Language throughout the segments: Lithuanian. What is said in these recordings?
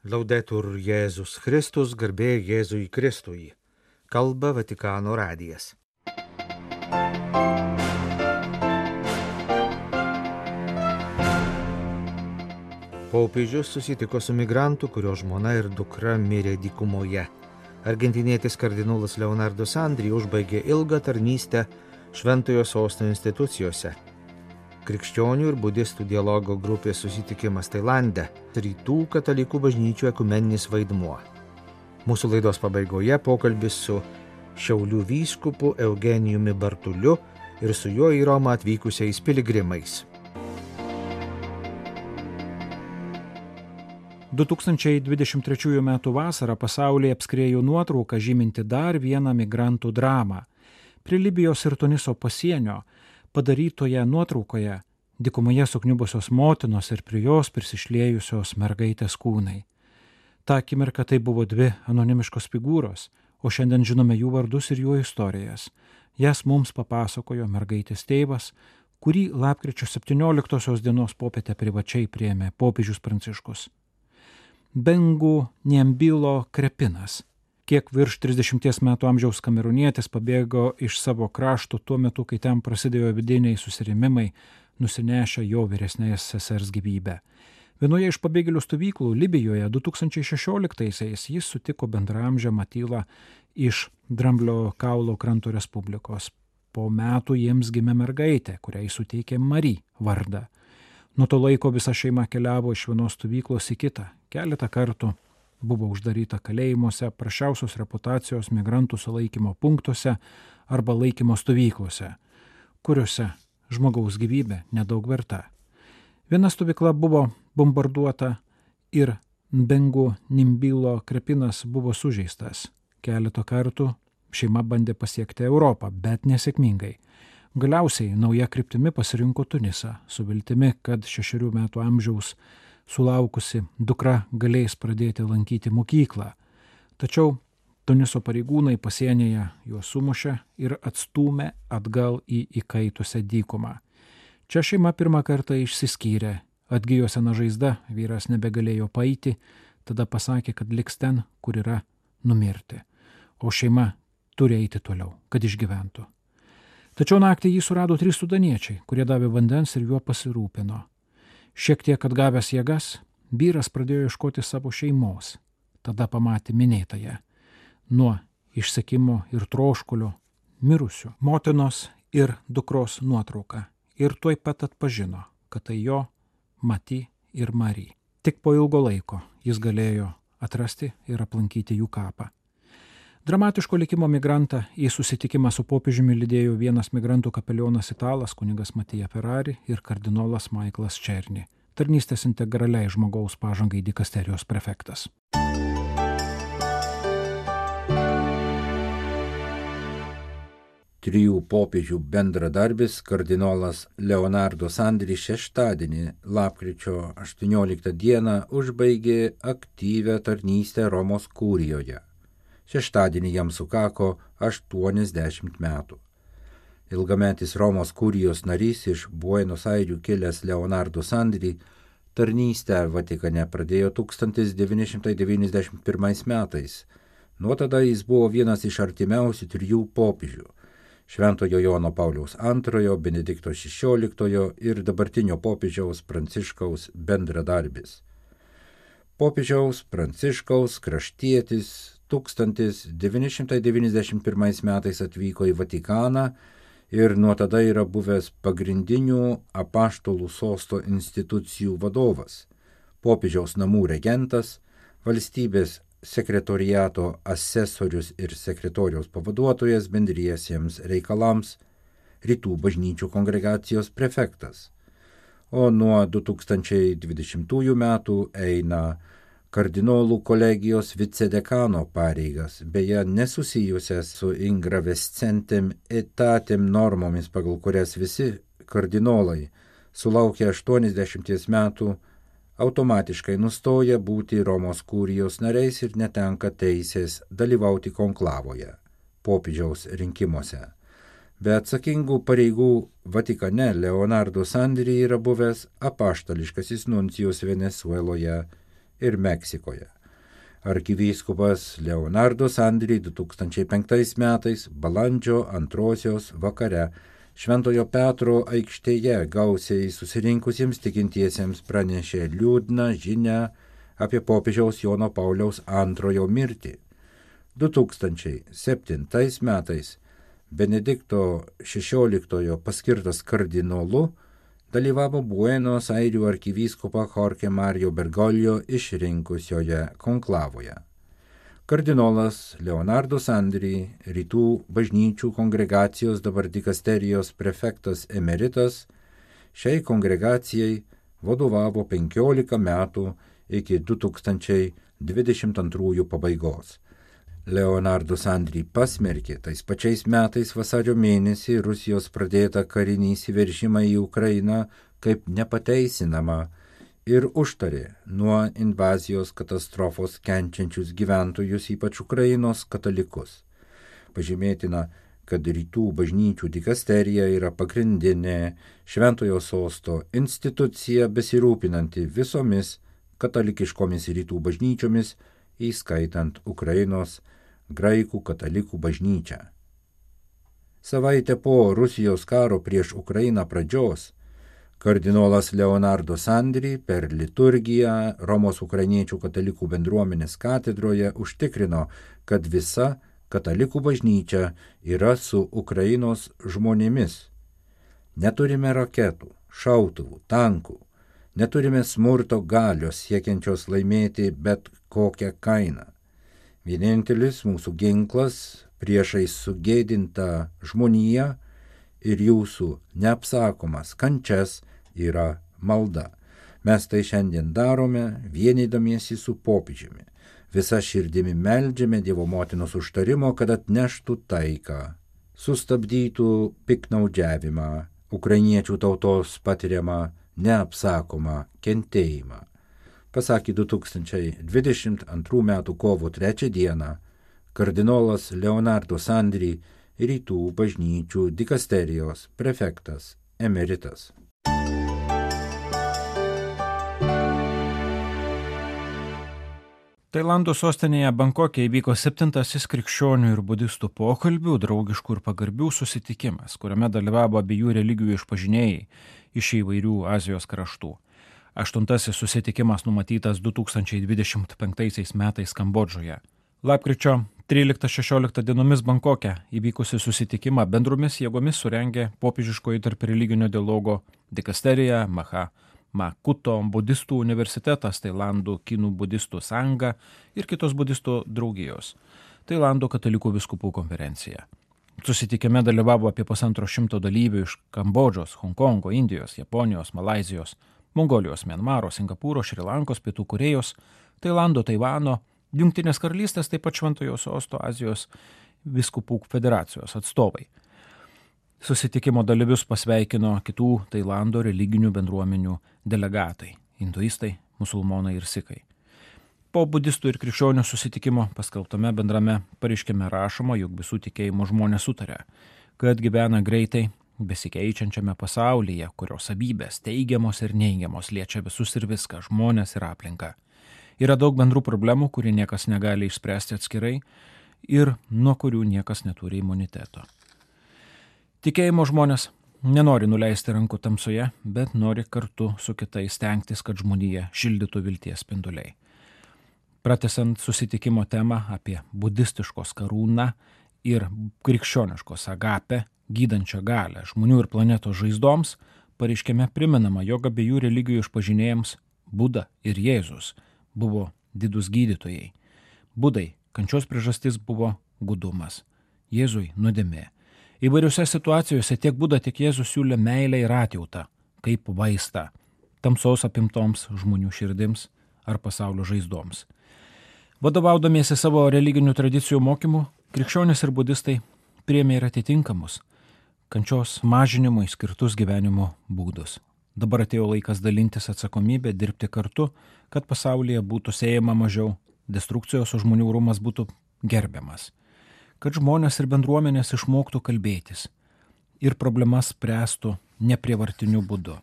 Laudetur Jėzus Kristus, garbė Jėzui Kristui. Kalba Vatikano radijas. Popiežius susitiko su migrantu, kurio žmona ir dukra mirė dykumoje. Argentinietis kardinolas Leonardo Sandri užbaigė ilgą tarnystę Šventojo sosto institucijose. Krikščionių ir budistų dialogo grupės susitikimas Tailande - rytų katalikų bažnyčių ekumeninis vaidmuo. Mūsų laidos pabaigoje pokalbis su Šiaulių vyskupu Eugenijumi Bartuliu ir su juo į Romą atvykusiais piligrimais. 2023 m. vasarą pasaulyje apskrėjo nuotrauka žyminti dar vieną migrantų dramą. Prie Libijos ir Tuniso pasienio padarytoje nuotraukoje dikumoje sukniubusios motinos ir prie jos prisišlėjusios mergaitės kūnai. Ta akimirka tai buvo dvi anonimiškos figūros, o šiandien žinome jų vardus ir jų istorijas. Jas mums papasakojo mergaitės tėvas, kurį lapkričio 17 dienos popietę privačiai priėmė popiežius Pranciškus. Bengu Niembilo Krepinas kiek virš 30 metų amžiaus kamerūnietis pabėgo iš savo krašto tuo metu, kai ten prasidėjo vidiniai susirėmimai, nusinešę jo vyresnės sesers gyvybę. Vienoje iš pabėgėlių stovyklų Libijoje 2016-aisiais jis sutiko bendramžę Matylą iš Dramblio kaulo kranto Respublikos. Po metų jiems gimė mergaitė, kuriai suteikė Mary vardą. Nuo to laiko visa šeima keliavo iš vienos stovyklos į kitą. Keletą kartų buvo uždaryta kalėjimuose, prašiausios reputacijos migrantų sulaikymo punktuose arba laikymo stovyklose, kuriuose žmogaus gyvybė nedaug verta. Viena stovykla buvo bombarduota ir Bengu Nimbilo krepinas buvo sužeistas. Keletą kartų šeima bandė pasiekti Europą, bet nesėkmingai. Galiausiai nauja kryptimi pasirinko Tunisą, su viltimi, kad šešerių metų amžiaus sulaukusi dukra galės pradėti lankyti mokyklą. Tačiau Tuniso pareigūnai pasienyje juos sumušė ir atstūmė atgal į įkaitusią dykumą. Čia šeima pirmą kartą išsiskyrė, atgyjo sena žaizda, vyras nebegalėjo paeiti, tada pasakė, kad liks ten, kur yra numirti, o šeima turi eiti toliau, kad išgyventų. Tačiau naktį jį surado trys sudaniečiai, kurie davė vandens ir juo pasirūpino. Šiek tiek atgavęs jėgas, vyras pradėjo ieškoti savo šeimos. Tada pamatė minėtąją. Nuo išsekimo ir troškulio mirusių motinos ir dukros nuotrauką. Ir tuoj pat atpažino, kad tai jo Mati ir Mary. Tik po ilgo laiko jis galėjo atrasti ir aplankyti jų kapą. Dramatiško likimo migrantą į susitikimą su popiežiumi lydėjo vienas migrantų kapelionas italas kunigas Matija Ferrari ir kardinolas Michaelas Černy, tarnystės integraliai žmogaus pažangai dikasterijos prefektas. Trijų popiežių bendradarbis kardinolas Leonardo Sandri šeštadienį, lapkričio 18 dieną, užbaigė aktyvę tarnystę Romos kūrijoje Šeštadienį jam sukako 80 metų. Ilgametis Romos kurijos narys iš Buenos Airių kilęs Leonardo Sandri tarnystę Vatikane pradėjo 1991 metais. Nuo tada jis buvo vienas iš artimiausių trijų popiežių - Šventojo Jono Pauliaus II, Benedikto XVI ir dabartinio popiežiaus Pranciškaus bendradarbis. Popiežiaus Pranciškaus kraštietis 1991 metais atvyko į Vatikaną ir nuo tada yra buvęs pagrindinių apaštolų sosto institucijų vadovas, popiežiaus namų regentas, valstybės sekretoriato asesorius ir sekretoriaus pavaduotojas bendriesiems reikalams, rytų bažnyčių kongregacijos prefektas. O nuo 2020 metų eina kardinolų kolegijos vicedekano pareigas, beje nesusijusias su ingravescentem etatem normomis, pagal kurias visi kardinolai sulaukę 80 metų automatiškai nustoja būti Romos kūrijos nariais ir netenka teisės dalyvauti konklavoje, popidžiaus rinkimuose. Be atsakingų pareigų Vatikane Leonardo Sandri yra buvęs apaštališkasis nuncijus Venezueloje ir Meksikoje. Arkivyskupas Leonardo Sandry 2005 metais balandžio antrosios vakare Šventojo Petro aikštėje gausiai susirinkusiems tikintiesiems pranešė liūdną žinę apie popiežiaus Jono Pauliaus antrojo mirtį. 2007 metais Benedikto XVI paskirtas kardinolu dalyvavo Buenos Airių arkivyskupa Jorge Mario Bergoglio išrinkusioje konklavoje. Kardinolas Leonardo Sandry, rytų bažnyčių kongregacijos dabar dikasterijos prefektas emeritas, šiai kongregacijai vadovavo 15 metų iki 2022 pabaigos. Leonardo Sandry pasmerkė tais pačiais metais vasario mėnesį Rusijos pradėtą karinį įsiveržimą į Ukrainą kaip nepateisinamą ir užtarė nuo invazijos katastrofos kenčiančius gyventojus, ypač Ukrainos katalikus. Pažymėtina, kad rytų bažnyčių dikasterija yra pagrindinė šventojo sosto institucija besirūpinanti visomis katalikiškomis rytų bažnyčiomis, įskaitant Ukrainos graikų katalikų bažnyčią. Savaitę po Rusijos karo prieš Ukrainą pradžios kardinolas Leonardo Sandry per liturgiją Romos ukrainiečių katalikų bendruomenės katedroje užtikrino, kad visa katalikų bažnyčia yra su Ukrainos žmonėmis. Neturime raketų, šautuvų, tankų, neturime smurto galios siekiančios laimėti bet kokią kainą. Vienintelis mūsų ginklas priešais sugėdintą žmoniją ir jūsų neapsakomas kančias yra malda. Mes tai šiandien darome vienydamiesi su popiežiumi. Visa širdimi meldžiame Dievo motinos užtarimo, kad atneštų taiką, sustabdytų piknaudžiavimą, ukrainiečių tautos patiriamą neapsakomą kentėjimą pasakė 2022 m. kovo 3 d. kardinolas Leonardo Sandry, rytų bažnyčių dikasterijos prefektas emeritas. Tailando sostinėje Bankokė įvyko septintasis krikščionių ir budistų pokalbių, draugiškų ir pagarbių susitikimas, kuriame dalyvavo abiejų religijų išpažinėjai iš įvairių Azijos kraštų. Aštuntasis susitikimas numatytas 2025 metais Kambodžoje. Lapkričio 13-16 dienomis Bankoke įvykusi susitikimą bendromis jėgomis surengė popiežiškoji tarp religinio dialogo dikasterija Maha Makuto budistų universitetas, Tailandų kinų budistų sąjunga ir kitos budistų draugijos, Tailando katalikų viskupų konferencija. Susitikime dalyvavo apie pusantro šimto dalyvių iš Kambodžos, Hongkongo, Indijos, Japonijos, Malazijos, Mongolijos, Mienmaro, Singapūro, Šrilankos, Pietų Korejos, Tailando, Taivano, Junktinės karalystės, taip pat Šventojo Sosto Azijos viskupų federacijos atstovai. Susitikimo dalyvius pasveikino kitų Tailando religinių bendruomenių delegatai - hinduistai, musulmonai ir sikai. Po budistų ir krikščionių susitikimo paskelbtame bendrame pareiškime rašoma, jog visų tikėjimo žmonės sutarė, kad gyvena greitai besikeičiančiame pasaulyje, kurios savybės teigiamos ir neigiamos liečia visus ir viską - žmonės ir aplinką. Yra daug bendrų problemų, kurių niekas negali išspręsti atskirai ir nuo kurių niekas neturi imuniteto. Tikėjimo žmonės nenori nuleisti rankų tamsoje, bet nori kartu su kitais stengtis, kad žmonija šildytų vilties spinduliai. Pratesant susitikimo temą apie budistiškos karūną ir krikščioniškos agapę, gydančią galę žmonių ir planetos žaizdoms, pareiškime priminama, jog abiejų religijų išpažinėjams Buda ir Jėzus buvo didus gydytojai. Budai kančios priežastis buvo gudumas, Jėzui nuodėmė. Įvairiose situacijose tiek Buda, tiek Jėzus siūlė meilę ir atjautą, kaip vaistą tamsos apimtoms žmonių širdims ar pasaulio žaizdoms. Vadovaudamiesi savo religinių tradicijų mokymu, krikščionis ir budistai priemė ir atitinkamus kančios mažinimui skirtus gyvenimo būdus. Dabar atėjo laikas dalintis atsakomybę, dirbti kartu, kad pasaulyje būtų siejama mažiau destrukcijos, o žmonių rūmas būtų gerbiamas. Kad žmonės ir bendruomenės išmoktų kalbėtis ir problemas spręstų neprievartiniu būdu.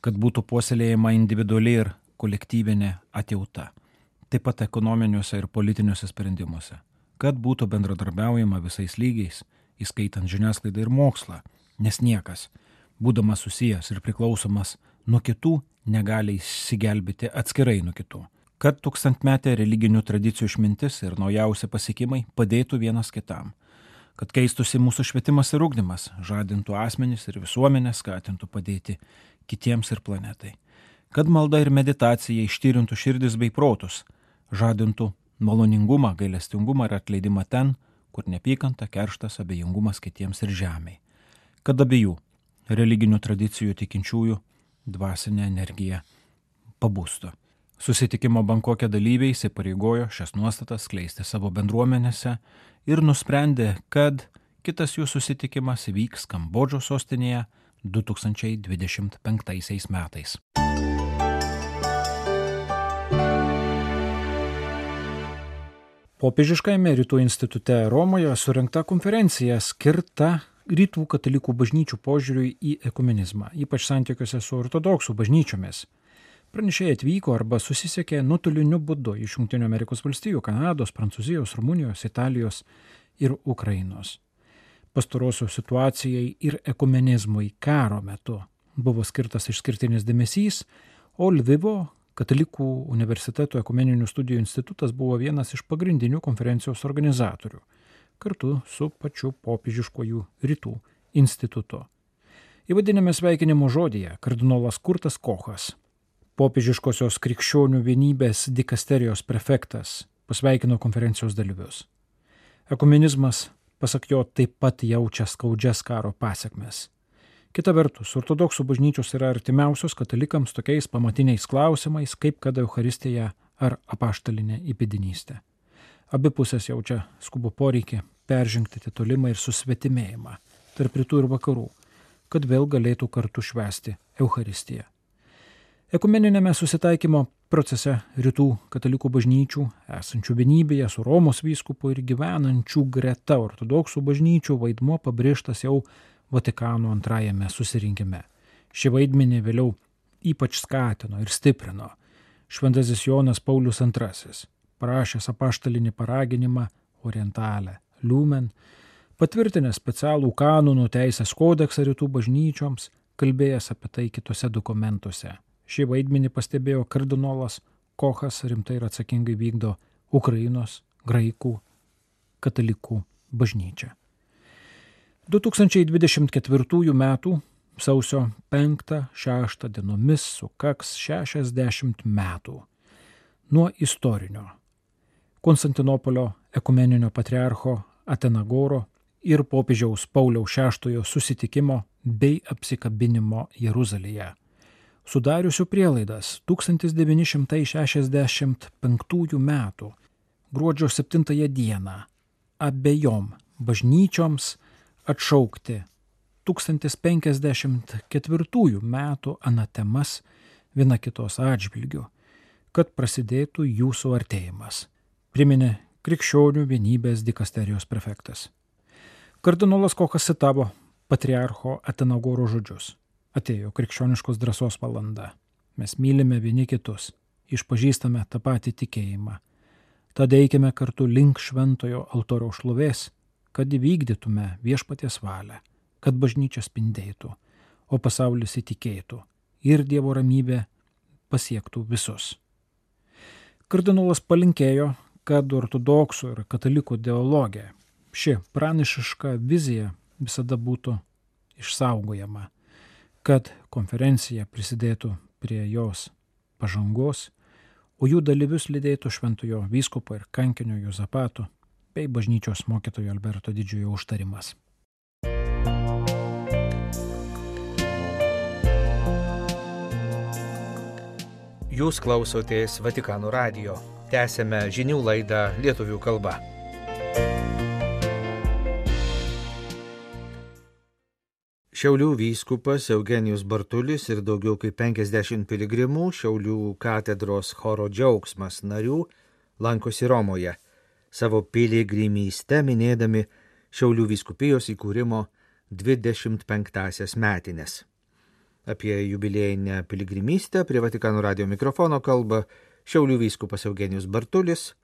Kad būtų puoselėjama individuali ir kolektyvinė atjauta. taip pat ekonominiuose ir politiniuose sprendimuose, kad būtų bendradarbiaujama visais lygiais, įskaitant žiniasklaidą ir mokslą, nes niekas, būdamas susijęs ir priklausomas nuo kitų, negali įsigelbėti atskirai nuo kitų. Kad tūkstantmetė religinių tradicijų išmintis ir naujausi pasiekimai padėtų vienas kitam. Kad keistusi mūsų švietimas ir ugdymas, žadintų asmenys ir visuomenę, skatintų padėti kitiems ir planetai. Kad malda ir meditacija ištyrintų širdis bei protus, žadintų maloningumą, gailestingumą ir atleidimą ten, kur nepykanta, kerštas, abejingumas kitiems ir žemiai. Kad abiejų religinių tradicijų tikinčiųjų dvasinė energija pabūstų. Susitikimo Bankokė dalyviai įsipareigojo šias nuostatas kleisti savo bendruomenėse ir nusprendė, kad kitas jų susitikimas vyks Kambodžos sostinėje 2025 metais. Popiežiškajame rytų institute Romoje surinkta konferencija skirta rytų katalikų bažnyčių požiūriui į ekumenizmą, ypač santykiuose su ortodoksų bažnyčiomis. Pranešėjai atvyko arba susisiekė nuotoliniu būdu iš Junktinių Amerikos valstijų, Kanados, Prancūzijos, Rumunijos, Italijos ir Ukrainos. Pastarosios situacijai ir ekumenizmui karo metu buvo skirtas išskirtinis dėmesys, o Lvivo Katalikų universiteto ekumeninių studijų institutas buvo vienas iš pagrindinių konferencijos organizatorių kartu su pačiu popiežiškojų rytų institutu. Įvadinėme sveikinimo žodėje kardinolas Kurtas Kochas, popiežiškosios krikščionių vienybės dikasterijos prefektas, pasveikino konferencijos dalyvius. Ekumenizmas, pasak jo, taip pat jaučia skaudžias karo pasiekmes. Kita vertus, ortodoksų bažnyčios yra artimiausios katalikams tokiais pamatiniais klausimais, kaip kad Euharistija ar apaštalinė įpėdinystė. Abi pusės jaučia skubo poreikį peržengti titolimą ir susvetimėjimą tarp rytų ir vakarų, kad vėl galėtų kartu švesti Euharistiją. Ekumeninėme susitaikymo procese rytų katalikų bažnyčių, esančių vienybėje su Romos vyskupu ir gyvenančių greta ortodoksų bažnyčių vaidmuo pabrėžtas jau Vatikano antrajame susirinkime. Šį vaidmenį vėliau ypač skatino ir stiprino Šventasis Jonas Paulius II parašęs apaštalinį paraginimą Orientalę Liumen, patvirtinęs specialų kanonų teisės kodeksą rytų bažnyčioms, kalbėjęs apie tai kitose dokumentuose. Šį vaidmenį pastebėjo kardinolas Kochas rimtai ir atsakingai vykdo Ukrainos, graikų, katalikų bažnyčia. 2024 m. sausio 5-6 dienomis sukaks 60 metų nuo istorinio Konstantinopolio ekumeninio patriarcho Atenagoro ir popiežiaus Pauliaus VI susitikimo bei apsikabinimo Jeruzalėje, sudariusių prielaidas 1965 m. gruodžio 7 d. abiejom bažnyčioms atšaukti 1054 m. anatemas viena kitos atžvilgių, kad prasidėtų jų suartėjimas priminė krikščionių vienybės dikasterijos prefektas. Kardinolas Kokas citavo patriarcho Atenagoro žodžius. Atėjo krikščioniškos drąsos valanda. Mes mylime vieni kitus, išpažįstame tą patį tikėjimą. Tada eikime kartu link šventojo altoriaus šlovės, kad įvykdytume viešpaties valią, kad bažnyčia spindėtų, o pasaulis įtikėtų ir Dievo ramybė pasiektų visus. Kardinolas palinkėjo, kad ortodoksų ir katalikų ideologija, ši pranišiška vizija visada būtų išsaugojama, kad konferencija prisidėtų prie jos pažangos, o jų dalyvius lydėtų šventojo vyskupo ir kankinio Juzapato bei bažnyčios mokytojo Alberto didžiojo užtarimas. Jūs klausotės Vatikano radio. Tęsėme žinių laidą lietuvių kalba. Šiaulių vyskupas Eugenijus Bartulis ir daugiau kaip 50 piligrimų Šiaulių katedros choro džiaugsmas narių lankosi Romoje, savo piligrimystę minėdami Šiaulių vyskupijos įkūrimo 25-asias metinės. Apie jubiliejinę piligrimystę prie Vatikano radio mikrofono kalba Šiaulių vyskupas Eugenijus Bartulis,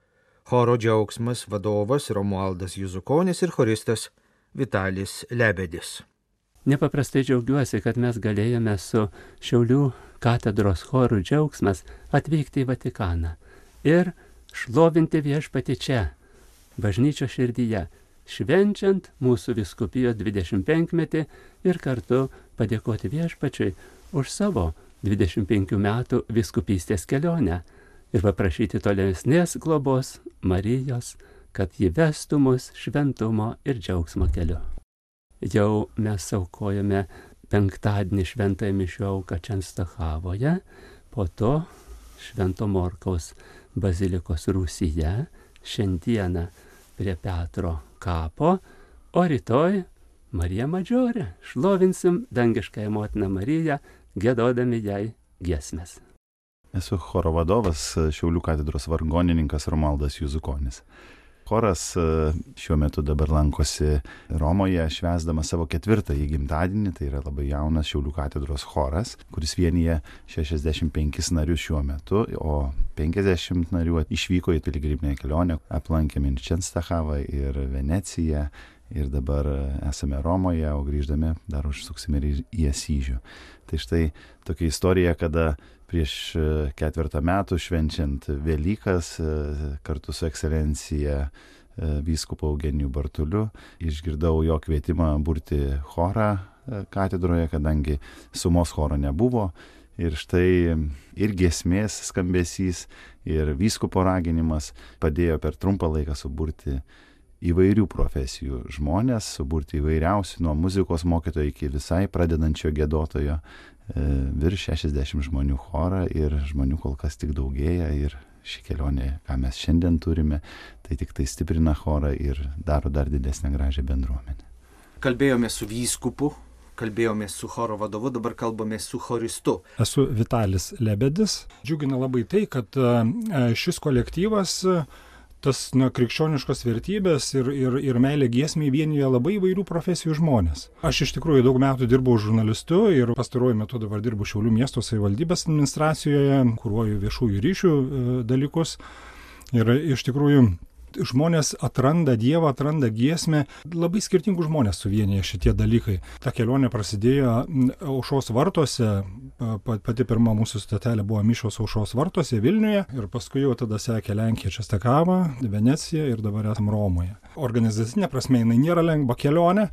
choro džiaugsmas vadovas Romualdas Juzukonis ir choristas Vitalis Lebedis. Nepaprastai džiaugiuosi, kad mes galėjome su Šiaulių katedros chorų džiaugsmas atvykti į Vatikaną ir šlovinti viešpati čia, bažnyčio širdyje, švenčiant mūsų viskupijos 25-metį ir kartu padėkoti viešpačiui už savo 25 metų viskupystės kelionę ir paprašyti tolesnės globos Marijos, kad ji vestų mus šventumo ir džiaugsmo keliu. Jau mes aukojame penktadienį šventąją mišių auką Čenstachavoje, po to Švento Morkaus bazilikos Rūsyje, šiandieną prie Petro kapo, o rytoj Marija Madžiorė. Šlovinsim dangiškąją motiną Mariją, gėdodami jai giesmės. Esu choro vadovas Šiaulių katedros vargonininkas Romaldas Juzukonis. Choras e, šiuo metu dabar lankosi Romoje, švesdamas savo ketvirtąjį gimtadienį, tai yra labai jaunas Šiaulių katedros choras, kuris vienyje 65 narius šiuo metu, o 50 narių išvyko į piligriminę kelionę, aplankėme ir Čenstachavą, ir Veneciją, ir dabar esame Romoje, o grįždami dar užsuksime ir į Asyžių. Tai štai tokia istorija, kada prieš e, ketvirtą metų švenčiant Velykas e, kartu su ekscelencija e, vyskupu Eugeniju Bartuliu išgirdau jo kvietimą burti chorą katedroje, kadangi sumos choro nebuvo. Ir štai ir giesmės skambesys, ir vyskupo raginimas padėjo per trumpą laiką suburti įvairių profesijų žmonės, suburti įvairiausių, nuo muzikos mokytojo iki visai pradedančio gėdotojo, virš 60 žmonių chorą ir žmonių kol kas tik daugėja ir ši kelionė, ką mes šiandien turime, tai tik tai stiprina chorą ir daro dar didesnę gražią bendruomenę. Kalbėjome su vyskupu, kalbėjome su choro vadovu, dabar kalbame su choristu. Esu Vitalis Lebedis. Džiugina labai tai, kad e, šis kolektyvas tas na, krikščioniškos vertybės ir, ir, ir meilė giesmiai vienyje labai įvairių profesijų žmonės. Aš iš tikrųjų daug metų dirbau žurnalistu ir pastaruoju metu dabar dirbu Šiaulių miesto savivaldybės administracijoje, kūruoju viešųjų ryšių e, dalykus. Ir iš tikrųjų žmonės atranda Dievą, atranda giesmę, labai skirtingų žmonės suvienyje šitie dalykai. Ta kelionė prasidėjo aušos vartuose, pati pirma mūsų stotelė buvo Mišos aušos vartuose Vilniuje ir paskui jau tada sekė Lenkija Čestakava, Venecija ir dabar esame Romoje. Organizacinė prasme jinai nėra lengva kelionė,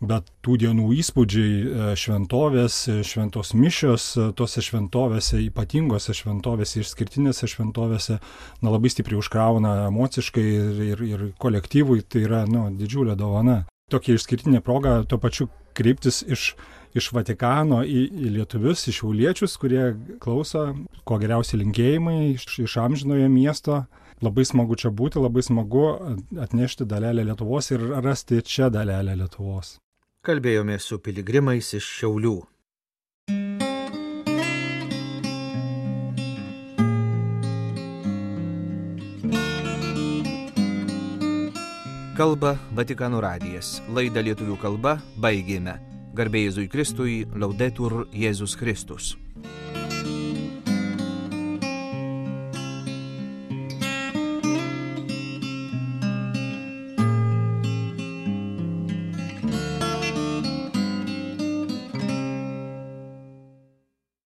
bet tų dienų įspūdžiai e, šventovės, e, šventos mišios, e, tose šventovėse, ypatingose šventovėse, išskirtinėse šventovėse, na, labai stipriai užkrauna emociškai ir, ir, ir kolektyvui, tai yra, nu, didžiulė dovana. Tokia išskirtinė proga tuo pačiu kreiptis iš, iš Vatikano į, į lietuvius, iš jauliečius, kurie klauso, ko geriausi linkėjimai iš, iš amžinojo miesto. Labai smagu čia būti, labai smagu atnešti dalelę Lietuvos ir rasti čia dalelę Lietuvos kalbėjome su piligrimais iš Šiaulių. Kalba Vatikano radijas. Laidą lietuvių kalba baigėme. Garbėjai Jėzui Kristui, laudetur Jėzus Kristus.